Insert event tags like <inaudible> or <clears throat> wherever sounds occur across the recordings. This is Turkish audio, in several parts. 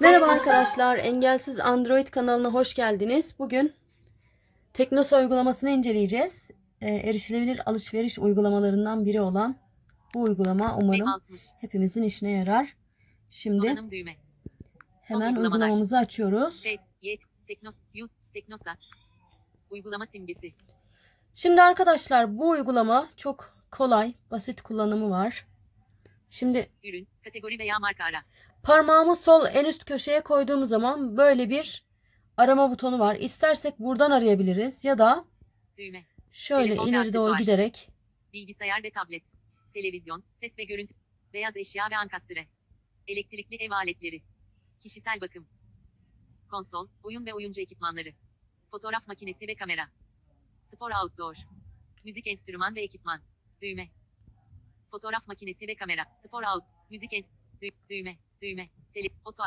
Merhaba arkadaşlar, Engelsiz Android kanalına hoş geldiniz. Bugün Teknosa uygulamasını inceleyeceğiz. Ee, erişilebilir alışveriş uygulamalarından biri olan bu uygulama umarım 60. hepimizin işine yarar. Şimdi hemen uygulamamızı açıyoruz. Teknosa. Uygulama simgesi. Şimdi arkadaşlar bu uygulama çok kolay, basit kullanımı var. Şimdi Ürün, kategori veya marka ara. Parmağımı sol en üst köşeye koyduğum zaman böyle bir arama butonu var. İstersek buradan arayabiliriz ya da Düğme. şöyle Telefon ileri doğru giderek Bilgisayar ve tablet. Televizyon, ses ve görüntü. Beyaz eşya ve ankastre. Elektrikli ev aletleri. Kişisel bakım. Konsol, oyun ve oyuncu ekipmanları. Fotoğraf makinesi ve kamera. Spor outdoor. Müzik enstrüman ve ekipman. Düğme. Fotoğraf makinesi ve kamera. Spor out. Müzik enst dü- düğme. Düğme. Tele oto.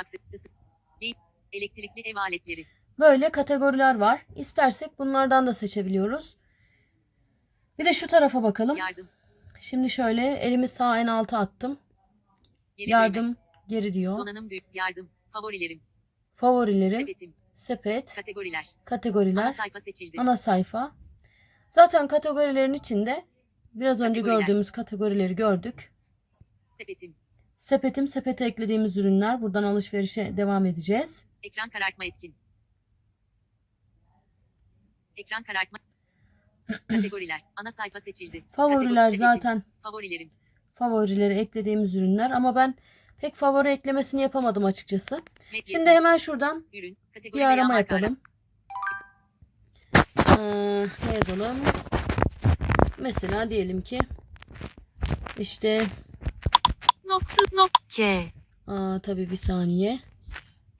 Game. Elektrikli ev aletleri. böyle kategoriler var. İstersek bunlardan da seçebiliyoruz. Bir de şu tarafa bakalım. Yardım. Şimdi şöyle elimi sağ en alta attım. Geri düğme. Yardım geri diyor. Donanım düğüm. Yardım. Favorilerim. Favorilerim, Sepetim. sepet, Kategoriler. Ana kategoriler, sayfa seçildi. ana sayfa. Zaten kategorilerin içinde biraz önce gördüğümüz kategorileri gördük. Sepetim. Sepetim, sepete eklediğimiz ürünler. Buradan alışverişe devam edeceğiz. Ekran karartma etkin. Ekran karartma. <clears throat> Kategoriler. Ana sayfa seçildi. Favoriler Kategori zaten Favorilerim. favorileri eklediğimiz ürünler ama ben pek favori eklemesini yapamadım açıkçası. Med Şimdi 70. hemen şuradan Ürün. Bir arama yapalım. Ee, ne yazalım? Mesela diyelim ki işte nokta nokta K aa, tabii bir saniye.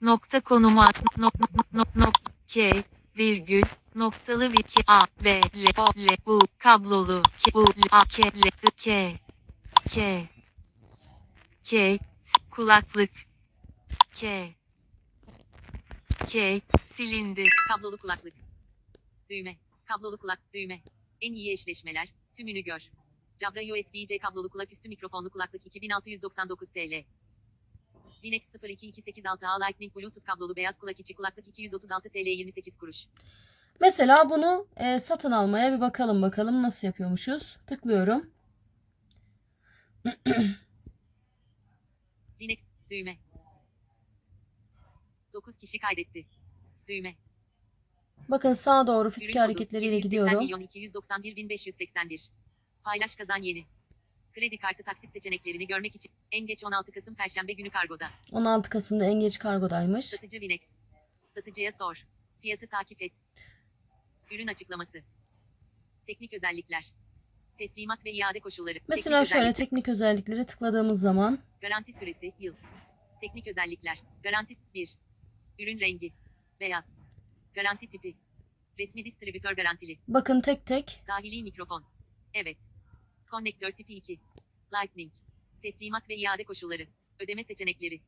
nokta konumu at nok nok nok nok K virgül noktalı bir K A B L O L U kablolu K U L A K L I K K K kulaklık K K silindi Kablolu kulaklık. Düğme. Kablolu kulak. Düğme. En iyi eşleşmeler. Tümünü gör. Jabra USB-C kablolu kulak üstü mikrofonlu kulaklık 2699 TL. Linex 02286A Lightning Bluetooth kablolu beyaz kulak içi kulaklık 236 TL 28 kuruş. Mesela bunu e, satın almaya bir bakalım bakalım nasıl yapıyormuşuz. Tıklıyorum. Linex düğme. 9 kişi kaydetti. Düğme. Bakın sağa doğru fiske hareketleriyle 780 gidiyorum. milyon 291.581. Paylaş kazan yeni. Kredi kartı taksit seçeneklerini görmek için en geç 16 Kasım Perşembe günü kargoda. 16 Kasım'da en geç kargodaymış. Satıcı Vinex. Satıcıya sor. Fiyatı takip et. Ürün açıklaması. Teknik özellikler. Teslimat ve iade koşulları. Mesela Teknik şöyle özellik- teknik özellikleri tıkladığımız zaman Garanti süresi yıl. Teknik özellikler. Garanti 1. Ürün rengi. Beyaz. Garanti tipi. Resmi distribütör garantili. bakın tek tek Dahili mikrofon. Evet. Konnektör tipi 2. Lightning. Teslimat ve iade koşulları. Ödeme seçenekleri.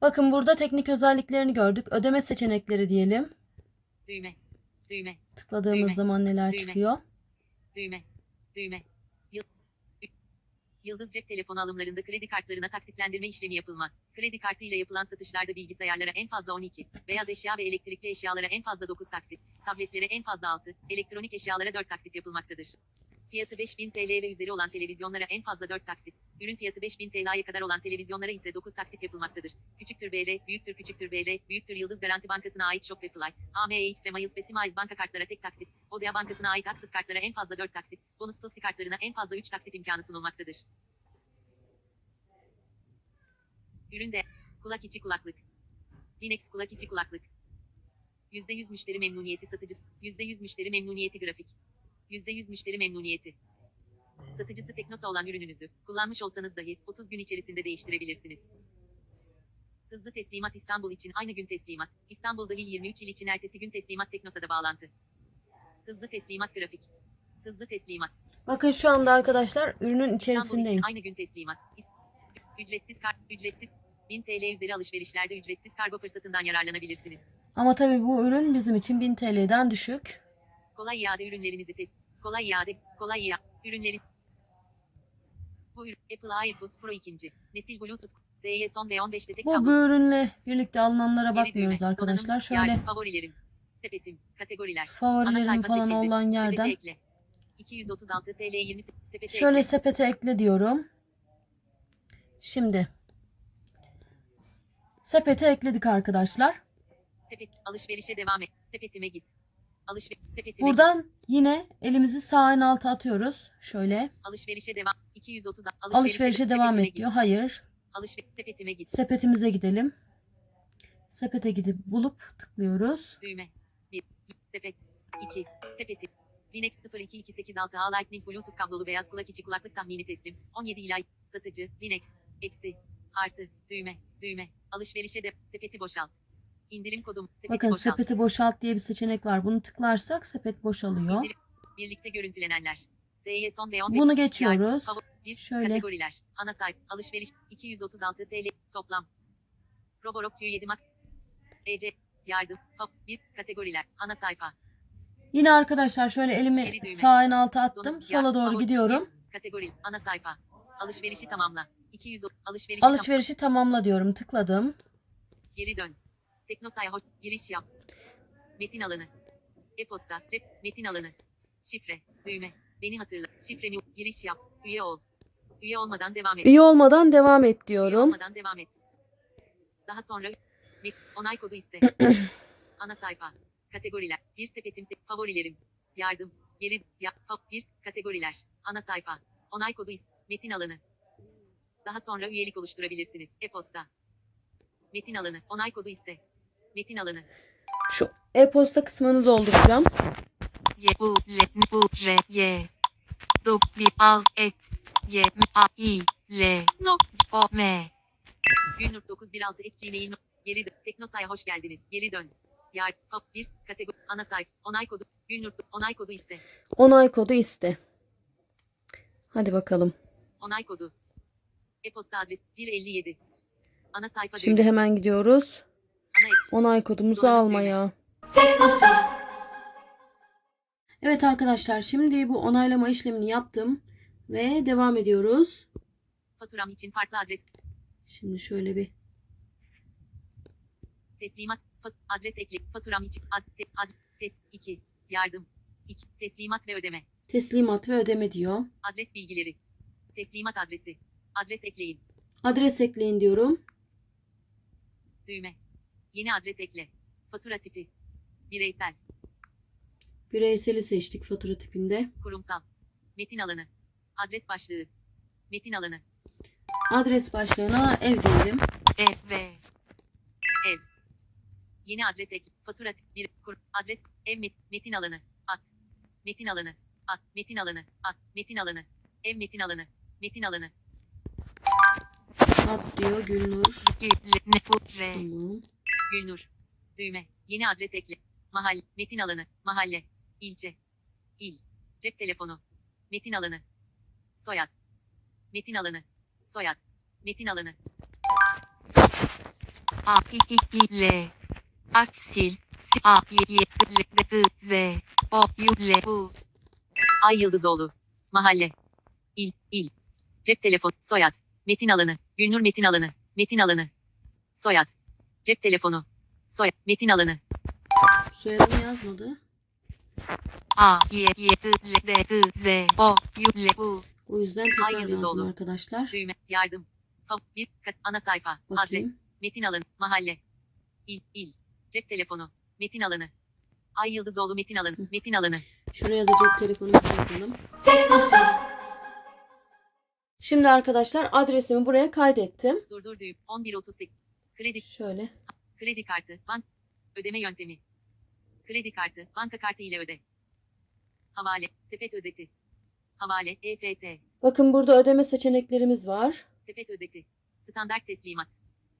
bakın burada teknik özelliklerini gördük. Ödeme seçenekleri diyelim. Düğme. Düğme. Tıkladığımız Düğme. zaman neler Düğme. çıkıyor? Düğme. Düğme. Yıldız cep telefonu alımlarında kredi kartlarına taksitlendirme işlemi yapılmaz. Kredi kartı ile yapılan satışlarda bilgisayarlara en fazla 12, beyaz eşya ve elektrikli eşyalara en fazla 9 taksit, tabletlere en fazla 6, elektronik eşyalara 4 taksit yapılmaktadır. Fiyatı 5000 TL ve üzeri olan televizyonlara en fazla 4 taksit, ürün fiyatı 5000 TL'ye kadar olan televizyonlara ise 9 taksit yapılmaktadır. Küçüktür BR, büyüktür küçüktür BR, büyüktür Yıldız Garanti Bankası'na ait Shop ve Fly, AMX ve Miles ve Similes banka kartlara tek taksit, Odea Bankası'na ait Aksis kartlara en fazla 4 taksit, bonus Plexi kartlarına en fazla 3 taksit imkanı sunulmaktadır. Üründe kulak içi kulaklık. Linex kulak içi kulaklık. %100 müşteri memnuniyeti satıcısı. %100 müşteri memnuniyeti grafik. %100 müşteri memnuniyeti. Satıcısı Teknosa olan ürününüzü kullanmış olsanız dahi 30 gün içerisinde değiştirebilirsiniz. Hızlı teslimat İstanbul için aynı gün teslimat. İstanbul dahil 23 il için ertesi gün teslimat Teknosa'da bağlantı. Hızlı teslimat grafik. Hızlı teslimat. Bakın şu anda arkadaşlar ürünün İstanbul içerisindeyim. için aynı gün teslimat. İs- Ücretsiz kart, ücretsiz 1000 TL üzeri alışverişlerde ücretsiz kargo fırsatından yararlanabilirsiniz. Ama tabii bu ürün bizim için 1000 TL'den düşük. Kolay iade ürünlerinizi tes Kolay iade. Kolay iade. Ürünlerin. Bu ürün Apple AirPods Pro 2. Nesil Bluetooth. DE son ve 15 tek Bu, bu ürünle birlikte alınanlara bakmıyoruz düğme. arkadaşlar. Şöyle yer, favorilerim. Sepetim. Kategoriler. Favorilerim falan seçildi. olan yerden ekle. 236 TL 20 se- sepete şöyle ekle. sepete ekle diyorum. Şimdi sepete ekledik arkadaşlar. Sepet alışverişe devam et. Sepetime git. Alışver sepetime git. Buradan yine elimizi sağ en alta atıyoruz. Şöyle Alışverişe devam. 230 alışverişe devam sepetime et diyor. Hayır. Alışver sepetime git. Sepetimize gidelim. Sepete gidip bulup tıklıyoruz. Düğme. 1. Sepet. 2. Sepeti. Linex 02286 A Lightning Bluetooth kablolu beyaz kulak içi kulaklık tahmini teslim. 17 ila satıcı. Linex. Eksi. Artı. Düğme. Düğme. Alışverişe de sepeti boşalt. İndirim kodum. Sepeti Bakın boşalt. sepeti boşalt diye bir seçenek var. Bunu tıklarsak sepet boşalıyor. İndirim. Birlikte görüntülenenler. DY son ve 15. Bunu geçiyoruz. bir, Şöyle. kategoriler. Ana sayfa. Alışveriş. 236 TL. Toplam. Roborock Q7 Max. EC. Yardım. Fav, bir, kategoriler. Ana sayfa. Yine arkadaşlar şöyle elimi sağ en alta attım. Sola doğru gidiyorum. kategori. Ana sayfa. Alışverişi tamamla. 200 o- alışverişi tam- Alışverişi tamamla diyorum. Tıkladım. Geri dön. Teknosaya. Giriş yap. Metin alanı. E-posta. Cep. Metin alanı. Şifre. Düğme. Beni hatırla. Şifremi. Giriş yap. Üye ol. Üye olmadan devam et. Üye olmadan devam et Üye diyorum. olmadan devam et. Daha sonra onay kodu iste. <clears throat> Ana sayfa. Kategoriler. Bir sepetim se- favorilerim. Yardım. Geri ya bir kategoriler. Ana sayfa. Onay kodu iste. Metin alanı. Daha sonra üyelik oluşturabilirsiniz. E-posta. Metin alanı. Onay kodu iste. Metin alanı. Şu e-posta kısmını dolduracağım. Y U L N U R Y Dok bir al et Y A I L nok O M Gülnur 916 et gmail. Geri dön. Teknosa'ya hoş geldiniz. Geri dön. Yar. Fa- bir kategori. Ana sayfa. Onay kodu. Gülnur. Onay kodu iste. Onay kodu iste. Hadi bakalım. Onay kodu. E-posta adres 157. Ana sayfa Şimdi düğme. hemen gidiyoruz. Onay kodumuzu Donanım almaya. Evet arkadaşlar şimdi bu onaylama işlemini yaptım. Ve devam ediyoruz. faturam için farklı adres. Şimdi şöyle bir Teslimat. Adres ekle. Faturam için. Ad, ad, tes, 2. Yardım. 2. Teslimat ve ödeme. teslimat ve ödeme diyor. Adres bilgileri. Teslimat adresi. Adres ekleyin. Adres ekleyin diyorum. Düğme. Yeni adres ekle. Fatura tipi. Bireysel. Bireyseli seçtik fatura tipinde. Kurumsal. Metin alanı. Adres başlığı. Metin alanı. Adres başlığına ev diyelim. E V Yeni adres ek. Fatura tip. Bir. Kur. Adres. Ev met, metin alanı. At. Metin alanı. At. Metin alanı. At. Metin alanı. Ev metin alanı. Metin alanı. Ad diyor Gülnur. Tamam. Gülnur. Düğme. Yeni adres ekle. Mahalle. Metin alanı. Mahalle. İlçe. İl. Cep telefonu. Metin alanı. Soyad. Metin alanı. Soyad. Metin alanı. A I I I L Aksil S A Y Y L I Z O U L U Ay Yıldızoğlu. Mahalle. İl. İl. Cep telefonu. Soyad. Metin alanı. Gülnur Metin alanı. Metin alanı. Soyad. Cep telefonu. Soyad. Metin alanı. Soyadını yazmadı. A Y Y I L D I Z O U L U O yüzden Ay tekrar Yıldızoğlu. yazdım arkadaşlar. Düğme. Yardım. Fa- bir. kat- Ana sayfa. Bakayım. Adres. Metin alanı. Mahalle. İl. İl. Cep telefonu. Metin alanı. Ay Yıldızoğlu Metin alanı. Metin alanı. Şuraya da cep telefonumuzu yazalım. Şimdi arkadaşlar adresimi buraya kaydettim. Durdur düğüm. 11.38. Kredi. Şöyle. Kredi kartı. Bank. Ödeme yöntemi. Kredi kartı. Banka kartı ile öde. Havale. Sepet özeti. Havale. EFT. Bakın burada ödeme seçeneklerimiz var. Sepet özeti. Standart teslimat.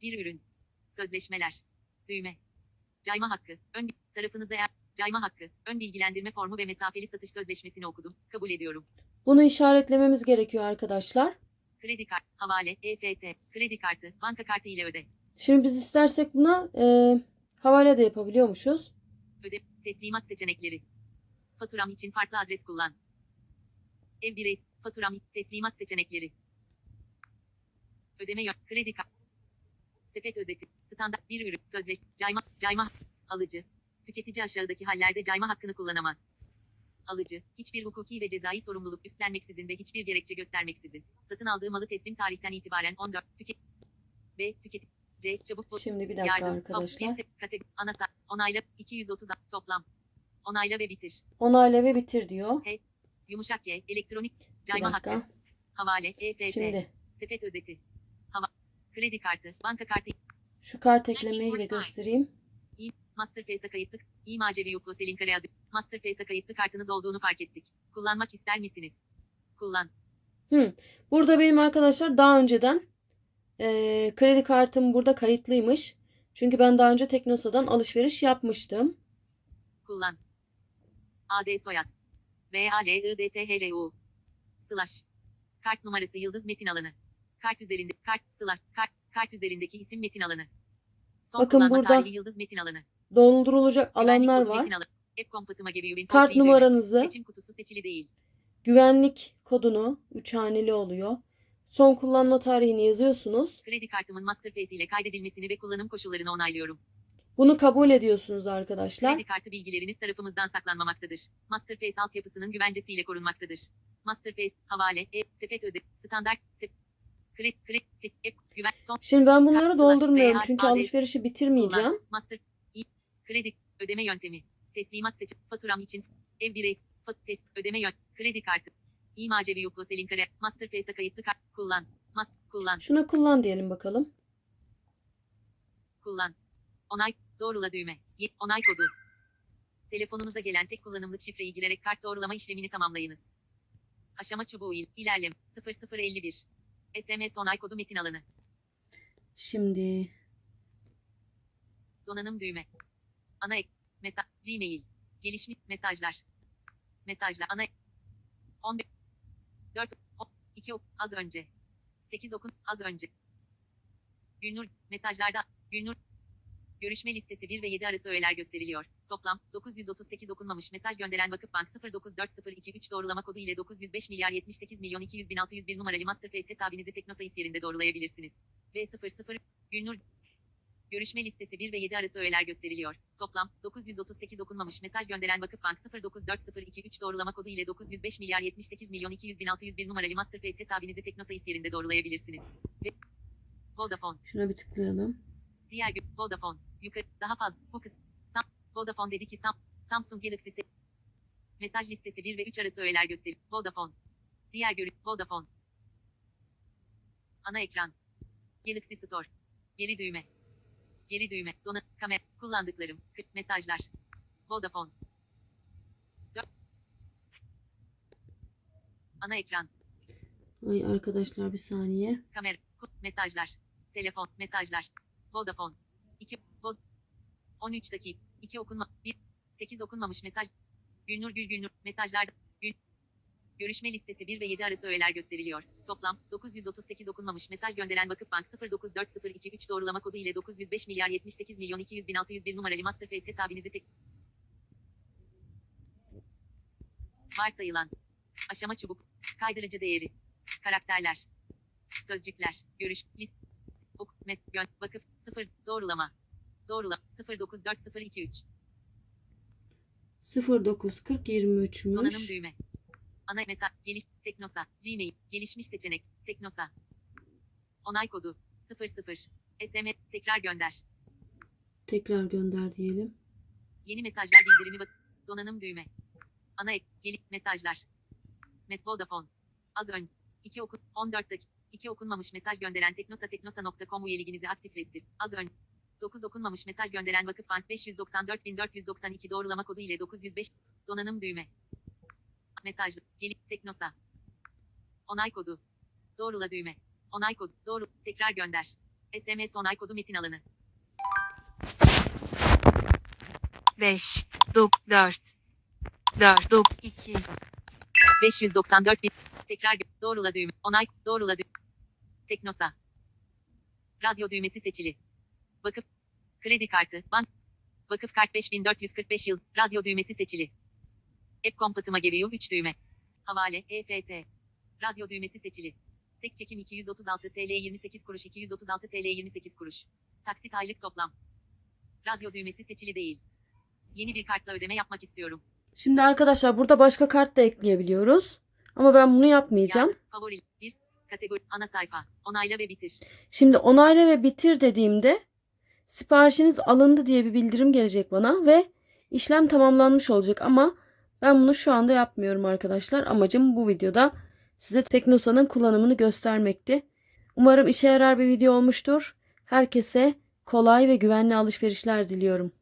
Bir ürün. Sözleşmeler. Düğme. Cayma hakkı. Ön tarafınıza cayma hakkı. Ön bilgilendirme formu ve mesafeli satış sözleşmesini okudum. Kabul ediyorum. Bunu işaretlememiz gerekiyor arkadaşlar. Kredi kart, havale, EFT, kredi kartı, banka kartı ile öde. Şimdi biz istersek buna e, havale de yapabiliyormuşuz. Öde, teslimat seçenekleri. Faturam için farklı adres kullan. Ev birey, faturam, teslimat seçenekleri. Ödeme yön, kredi kart. Sepet özeti, standart bir ürün, sözleş, cayma, cayma, alıcı. Tüketici aşağıdaki hallerde cayma hakkını kullanamaz. Alıcı, hiçbir hukuki ve cezai sorumluluk üstlenmeksizin ve hiçbir gerekçe göstermeksizin, satın aldığı malı teslim tarihten itibaren 14, tüket, B, tüketim, C, çabuk, bu- Şimdi bir dakika yardım, arkadaşlar. bir se- kategori, ana sa- onayla, 230, toplam, onayla ve bitir, Onayla ve bitir diyor. yumuşak Y, elektronik, Bir cayma hakkı, havale, EFT, Şimdi. Sepet özeti, hava, kredi kartı, banka kartı, şu kart eklemeyi de göstereyim. Masterpass'a kayıtlı, İmacevi Yuklo Selin Kaya adı, Masterpass'a kayıtlı kartınız olduğunu fark ettik. Kullanmak ister misiniz? Kullan. Burada benim arkadaşlar daha önceden eee, kredi kartım burada kayıtlıymış. Çünkü ben daha önce Teknosa'dan alışveriş yapmıştım. Kullan. AD soyad. V A L I D T H R U. Slash. Kart numarası yıldız metin alanı. Kart üzerinde kart slash kart kart üzerindeki isim metin alanı. Son Bakın kullanma burada tarihi yıldız metin alanı. Doldurulacak Güvenlik alanlar kodu var. Metin. App ürün Kart numaranızı, Seçim kutusu seçili değil. güvenlik kodunu, 3 haneli oluyor. Son kullanma tarihini yazıyorsunuz. Kredi kartımın Masterpass ile kaydedilmesini ve kullanım koşullarını onaylıyorum. Bunu kabul ediyorsunuz arkadaşlar. Kredi kartı bilgileriniz tarafımızdan saklanmamaktadır. Masterpass altyapısının güvencesiyle korunmaktadır. Masterpass, havale, e, sepet özet, standart, sep, kredi, kredi, sep, e, güven, son, Şimdi ben bunları Kart slash doldurmuyorum veya çünkü alışverişi bitirmeyeceğim. master, kredi, ödeme yöntemi, teslimat seçim, faturam için, ev birey, fat, test, ödeme yön, kredi kartı, İmacevi Yuklo Selin Kare, Masterpass'a kayıtlı kart, kullan, mas, kullan, Şuna kullan diyelim bakalım. kullan, onay, doğrula düğme, onay kodu. Telefonunuza gelen tek kullanımlık şifreyi girerek kart doğrulama işlemini tamamlayınız. Aşama çubuğu il, ilerlem, 0051. SMS onay kodu metin alanı, Şimdi donanım düğme. Ana ek, mesaj, Gmail, gelişmiş mesajlar. Mesajlar, ana ek, 11, 4, 2 ok, az önce. 8 okun, az önce. Gülnur, mesajlarda, Gülnur, görüşme listesi 1 ve 7 arası öğeler gösteriliyor. Toplam, 938 okunmamış mesaj gönderen Vakıfbank 094023 doğrulama kodu ile 905 milyar 78 milyon 200 bin 601 numaralı Masterpass hesabınızı Teknosayis yerinde doğrulayabilirsiniz. V00, Gülnur, Görüşme listesi 1 ve 7 arası öğeler gösteriliyor. Toplam 938 okunmamış mesaj gönderen Vakıfbank 094023 doğrulama kodu ile 905 milyar 78 milyon 200 bin 601 numaralı Masterpass hesabınızı Teknosayis yerinde doğrulayabilirsiniz. Ve Vodafone. şuna bir tıklayalım. Diğer gün Vodafone. Yukarı daha fazla bu kız. Sam, Vodafone dedi ki Sam, Samsung Galaxy Mesaj listesi 1 ve 3 arası öğeler gösterir. Vodafone. Diğer görü Vodafone. Ana ekran. Galaxy Store. Geri düğme. Geri düğme. Dona, kamera. Kullandıklarım. Kı- Mesajlar. Vodafone. Dört. Ana ekran. Ay arkadaşlar bir saniye. Kamera. Ku- Mesajlar. Telefon. Mesajlar. Vodafone. 2. Vod 13 dakika. 2 okunma. 1. 8 okunmamış mesaj. Gülnur Gül Gülnur. Mesajlar. Görüşme listesi 1 ve 7 arası öğeler gösteriliyor. Toplam 938 okunmamış mesaj gönderen Vakıfbank 094023 doğrulama kodu ile 905 milyar 78 milyon 200 bin 601 numaralı Masterpass hesabınızı tek... Varsayılan. Aşama çubuk. Kaydırıcı değeri. Karakterler. Sözcükler. Görüş. List. Ok. Mes. Gön. Vakıf. 0. Doğrulama. Doğrula. 094023. 094023'müş. Donanım düğme. Ana mesaj. Geliş. Teknosa. Gmail. Gelişmiş seçenek. Teknosa. Onay kodu. 00. SMS. Tekrar gönder. Tekrar gönder diyelim. Yeni mesajlar bildirimi bak. Donanım düğme. Ana ek. Gelip mesajlar. Mes Vodafone. Az önce. 2 okun. 14 dakika. 2 okunmamış mesaj gönderen teknosa teknosa.com üyeliginizi aktifleştir. Az önce. 9 okunmamış mesaj gönderen Vakıfbank 594.492 doğrulama kodu ile 905 donanım düğme. Mesaj. Gelip teknosa. Onay kodu. Doğrula düğme. Onay kodu. Doğru. Tekrar gönder. SMS onay kodu metin alanı. 5, 4, 4, 4, 2, 594 bin. Tekrar doğrula düğme. Onay doğrula düğme. Teknosa. Radyo düğmesi seçili. Vakıf. Kredi kartı. Bank. Vakıf kart 5445 yıl. Radyo düğmesi seçili. App kompatıma GVU 3 düğme. Havale, EFT. Radyo düğmesi seçili. Tek çekim 236 TL 28 kuruş 236 TL 28 kuruş. Taksit aylık toplam. Radyo düğmesi seçili değil. Yeni bir kartla ödeme yapmak istiyorum. Şimdi arkadaşlar burada başka kart da ekleyebiliyoruz. Ama ben bunu yapmayacağım. Ya, favori. Bir kategori. Ana sayfa. Onayla ve bitir. Şimdi onayla ve bitir dediğimde siparişiniz alındı diye bir bildirim gelecek bana ve işlem tamamlanmış olacak ama ben bunu şu anda yapmıyorum arkadaşlar. Amacım bu videoda size Teknosa'nın kullanımını göstermekti. Umarım işe yarar bir video olmuştur. Herkese kolay ve güvenli alışverişler diliyorum.